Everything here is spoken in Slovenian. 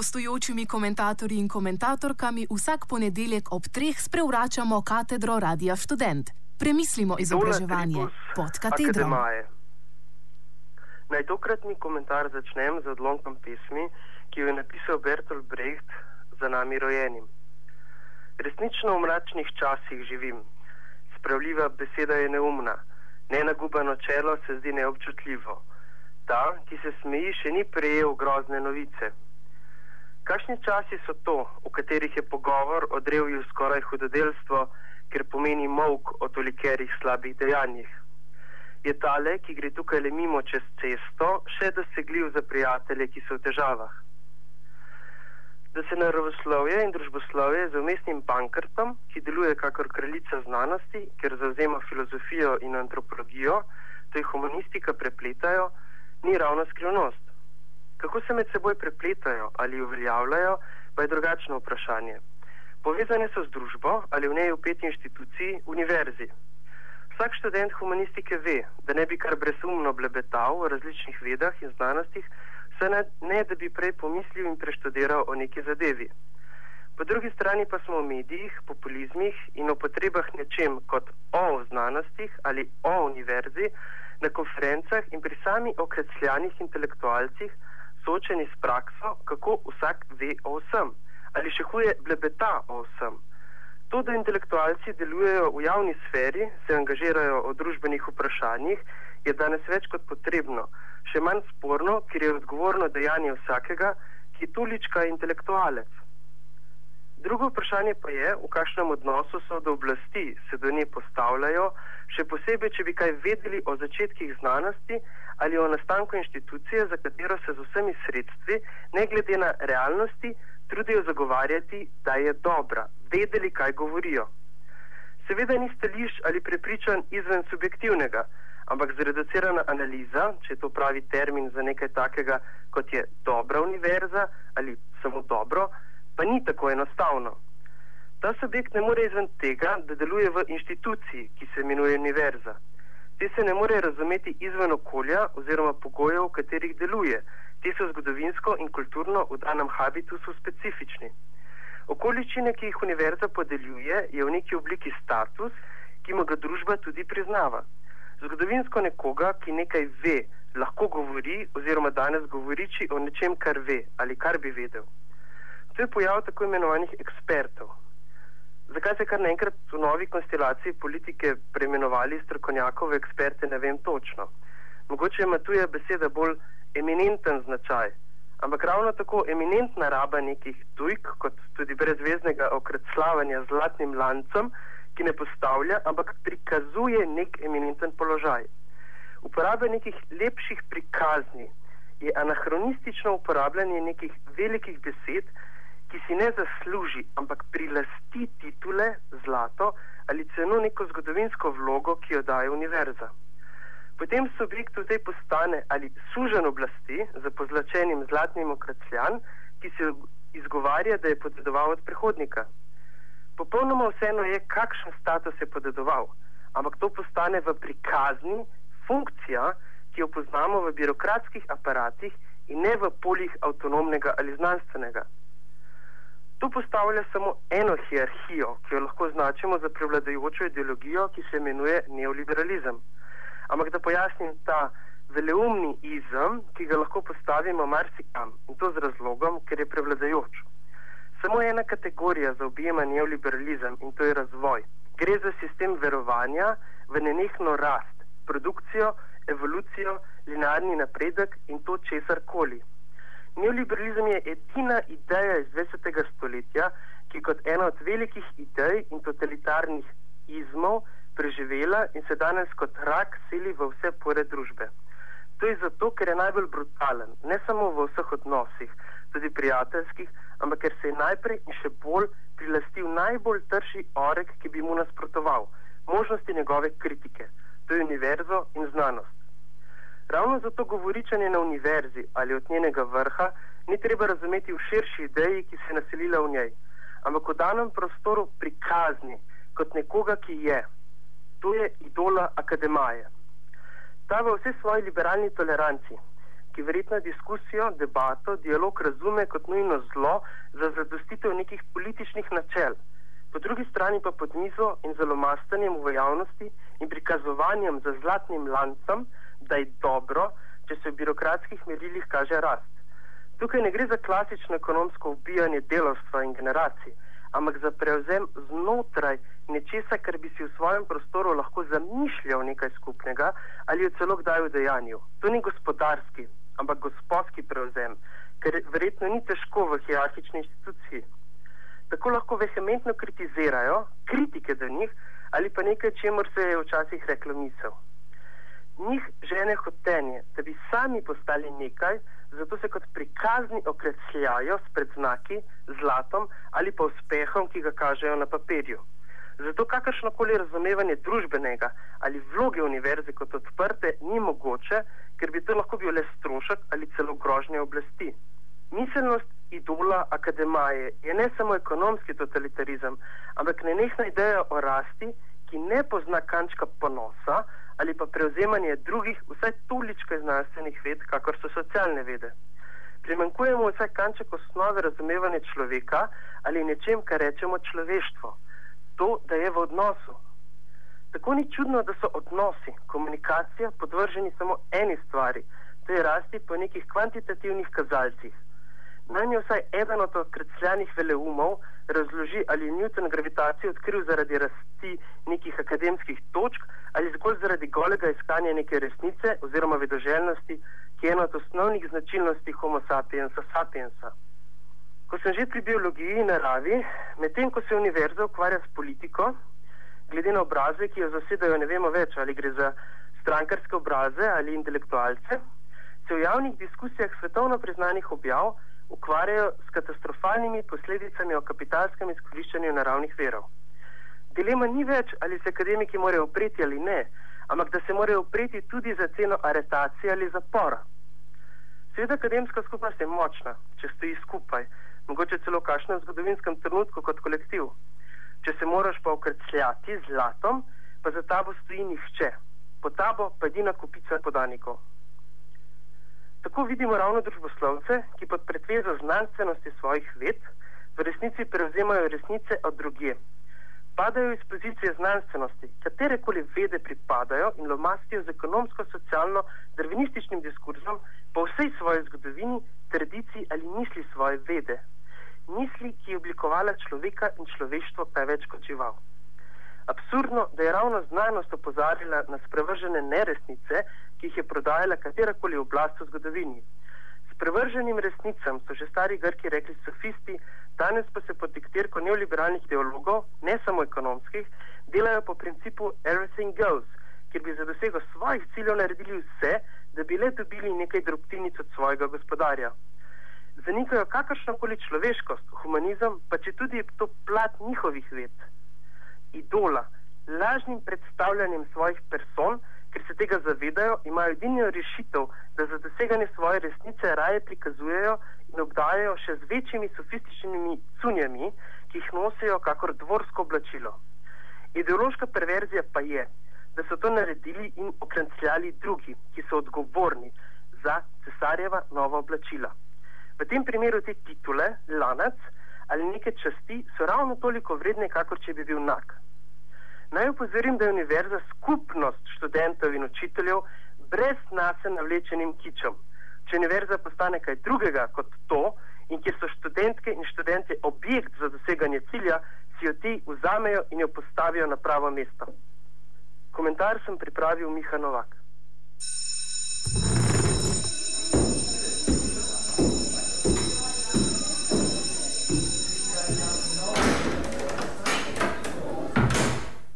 gostujočimi komentatorji in komentatorkami vsak ponedeljek ob treh sprevračamo katedro Radia Student. Premislimo izobraževanje pod katedro. Naj tokratni komentar začnem z odlomkom pesmi, ki jo je napisal Bertolt Brecht za nami rojenim. Resnično v mračnih časih živim. Spravljiva beseda je neumna, nenagubano čelo se zdi neobčutljivo. Ta, ki se smeji, še ni prejel grozne novice. Kakšni časi so to, v katerih je pogovor o drevju skoraj hudodelstvo, ker pomeni mok o tolikerih slabih dejanjih? Je tale, ki gre tukaj le mimo čez cesto, še dosegljiv za prijatelje, ki so v težavah? Da se naravoslovje in družboslovje z umestnim bankrtom, ki deluje kakor kraljica znanosti, ker zauzema filozofijo in antropologijo, to je humanistika, prepletajo, ni ravno skrivnost. Kako se med seboj prepletajo ali uveljavljajo, pa je drugačno vprašanje. Povezane so z družbo ali v njej upeti inštituciji, univerzi. Vsak študent humanistike ve, da ne bi kar brezumno blebetal o različnih vedah in znanostih, se ne, ne da bi prej pomislil in preštudiral o neki zadevi. Po drugi strani pa smo v medijih, populizmih in o potrebah nečem kot o znanostih ali o univerzi na konferencah in pri sami okresljanih intelektualcih soočeni s prakso, kako vsak ve o vsem ali še huje blebeta o vsem. To, da intelektualci delujejo v javni sferi, se angažirajo o družbenih vprašanjih, je danes več kot potrebno, še manj sporno, ker je odgovorno dejanje vsakega, ki tolička intelektualec. Drugo vprašanje pa je, v kakšnem odnosu so do oblasti, se do nje postavljajo, še posebej, če bi kaj vedeli o začetkih znanosti ali o nastanku inštitucije, za katero se z vsemi sredstvi, ne glede na realnosti, trudijo zagovarjati, da je dobra, vedeli, kaj govorijo. Seveda ni stališč ali prepričan izven subjektivnega, ampak zreducirana analiza, če to pravi termin za nekaj takega, kot je dobra univerza ali samo dobro, pa ni tako enostavno. Ta subjekt ne more izven tega, da deluje v inštituciji, ki se imenuje univerza. Te se ne more razumeti izven okolja oziroma pogojev, v katerih deluje. Te so zgodovinsko in kulturno v danem habitusu specifični. Okoličine, ki jih univerza podeljuje, je v neki obliki status, ki mu ga družba tudi priznava. Zgodovinsko nekoga, ki nekaj ve, lahko govori oziroma danes govoriči o nečem, kar ve ali kar bi vedel. To je pojav tako imenovanih ekspertov. Zakaj se kar naenkrat v novi konstelaciji politike preimenovali strokovnjakove eksperte, ne vem točno. Mogoče ima tuja beseda bolj eminenten značaj, ampak ravno tako eminentna raba nekih tujk, kot tudi brezveznega okredslavanja z zlatnim lancem, ki ne postavlja, ampak prikazuje nek eminenten položaj. Uporaba nekih lepših prikazni je anahronistično uporabljanje nekih velikih besed, ki si ne zasluži, ampak prilasti titule, zlato ali celo neko zgodovinsko vlogo, ki jo daje univerza. Potem subjekt v tej postane ali sužen oblasti za pozlačenim zlatnim okracljan, ki se izgovarja, da je podedoval od prihodnika. Popolnoma vseeno je, kakšen status je podedoval, ampak to postane v prikazni funkcija, ki jo poznamo v birokratskih aparatih in ne v poljih avtonomnega ali znanstvenega. To postavlja samo eno hierarhijo, ki jo lahko označimo za prevladujočo ideologijo, ki se imenuje neoliberalizem. Ampak da pojasnim ta veleumni izem, ki ga lahko postavimo marsikam in to z razlogom, ker je prevladujoč. Samo ena kategorija zaobjema neoliberalizem in to je razvoj. Gre za sistem verovanja v nenehno rast, produkcijo, evolucijo, linearni napredek in to česar koli. Neoliberalizem je edina ideja iz 20. stoletja, ki kot ena od velikih idej in totalitarnih izmov preživela in se danes kot rak seli v vse pore družbe. To je zato, ker je najbolj brutalen, ne samo v vseh odnosih, tudi prijateljskih, ampak ker se je najprej in še bolj prilastil najbolj trši orek, ki bi mu nasprotoval, možnosti njegove kritike, to je univerzo in znanost. Ravno zato govoričanje na univerzi ali od njenega vrha ni treba razumeti v širši ideji, ki se je naselila v njej, ampak v danem prostoru prikazni kot nekoga, ki je. To je idola akademaje. Ta v vsej svoji liberalni toleranci, ki verjetno diskusijo, debato, dialog razume kot nujno zlo za zadostitev nekih političnih načel, po drugi strani pa pod mizo in zalomastanjem v javnosti in prikazovanjem za zlatnim lancem, da je dobro, če se v birokratskih merilih kaže rast. Tukaj ne gre za klasično ekonomsko ubijanje delovstva in generacij, ampak za prevzem znotraj nečesa, kar bi si v svojem prostoru lahko zamišljal nekaj skupnega ali jo celo kdaj v dejanju. To ni gospodarski, ampak gospodski prevzem, ker verjetno ni težko v hierarhični instituciji. Tako lahko vehementno kritizirajo, kritike do njih ali pa nekaj, čemu se je včasih reklo misel. Njih žene hotenje, da bi sami postali nekaj, zato se kot prikazni okresljajo s predznaki, zlatom ali pa uspehom, ki ga kažejo na papirju. Zato kakršnokoli razumevanje družbenega ali vloge univerze kot odprte ni mogoče, ker bi to lahko bil le strošek ali celo grožnje oblasti. Miselnost idola akademaje je ne samo ekonomski totalitarizem, ampak nenehna ideja o rasti, ki ne pozna kančka ponosa ali pa prevzemanje drugih, vsaj toliko znanstvenih ved, kakor so socialne vede. Primankujemo vsaj kanček osnove razumevanja človeka ali nečem, kar rečemo človeštvo. To, da je v odnosu. Tako ni čudno, da so odnosi, komunikacija podvrženi samo eni stvari, to je rasti po nekih kvantitativnih kazalcih. Naj mi vsaj eden od krecljanih veleumov razloži, ali je Newton gravitacijo odkril zaradi rasti nekih akademskih točk ali zgolj zaradi golega iskanja neke resnice oziroma vedoželjnosti, ki je ena od osnovnih značilnosti Homo sapiensa sapiensa. Ko sem že pri biologiji in naravi, medtem ko se univerza ukvarja s politiko, glede na obraze, ki jo zasedajo, ne vemo več, ali gre za strankarske obraze ali intelektualce, se v javnih diskusijah svetovno priznanih objav ukvarjajo s katastrofalnimi posledicami o kapitalskem izkoriščanju naravnih verov. Dilema ni več, ali se akademiki morajo upreti ali ne, ampak da se morajo upreti tudi za ceno aretacije ali zapora. Seveda, akademska skupnost je močna, če stoji skupaj, mogoče celo v kakšnem zgodovinskem trenutku kot kolektiv. Če se moraš pa ukrcljati z zlatom, pa za tabo stoji nihče, po tabo pa edina kupica podanikov. Tako vidimo ravno družboslovce, ki pod pretvezo znanstvenosti svojih ved v resnici prevzemajo resnice od druge. Padajo iz pozicije znanstvenosti, katerekoli vede pripadajo in lomastijo z ekonomsko-socialno darvinističnim diskurzom po vsej svoji zgodovini, tradiciji ali misli svoje vede. Misli, ki je oblikovala človeka in človeštvo, pa je več kot žival. Absurdno, da je ravno znanost opozarjala na sprevržene neresnice, ki jih je prodajala katerakoli oblast v zgodovini. S prevrženim resnicam so že stari Grki rekli sofisti, danes pa se pod diktirko neoliberalnih ideologov, ne samo ekonomskih, delajo po principu everything goes, kjer bi za dosego svojih ciljev naredili vse, da bi le dobili nekaj drobtinic od svojega gospodarja. Zanikajo kakršnokoli človeškost, humanizem, pa če tudi je to plat njihovih ved idola, lažnim predstavljanjem svojih person, ker se tega zavedajo, imajo edino rešitev, da za doseganje svoje resnice raje prikazujejo in obdajajo še z večjimi sofističnimi cunjami, ki jih nosijo kakor dvorsko oblačilo. Ideološka perverzija pa je, da so to naredili in okrencljali drugi, ki so odgovorni za cesarjeva nova oblačila. V tem primeru te titule, lanac, ali neke časti so ravno toliko vredne, kakor če bi bil nak. Naj upozorim, da je univerza skupnost študentov in učiteljev brez nas navlečenim kičem. Če univerza postane kaj drugega kot to in kjer so študentke in študente objekt za doseganje cilja, si jo ti vzamejo in jo postavijo na pravo mesto. Komentar sem pripravil Miha Novak.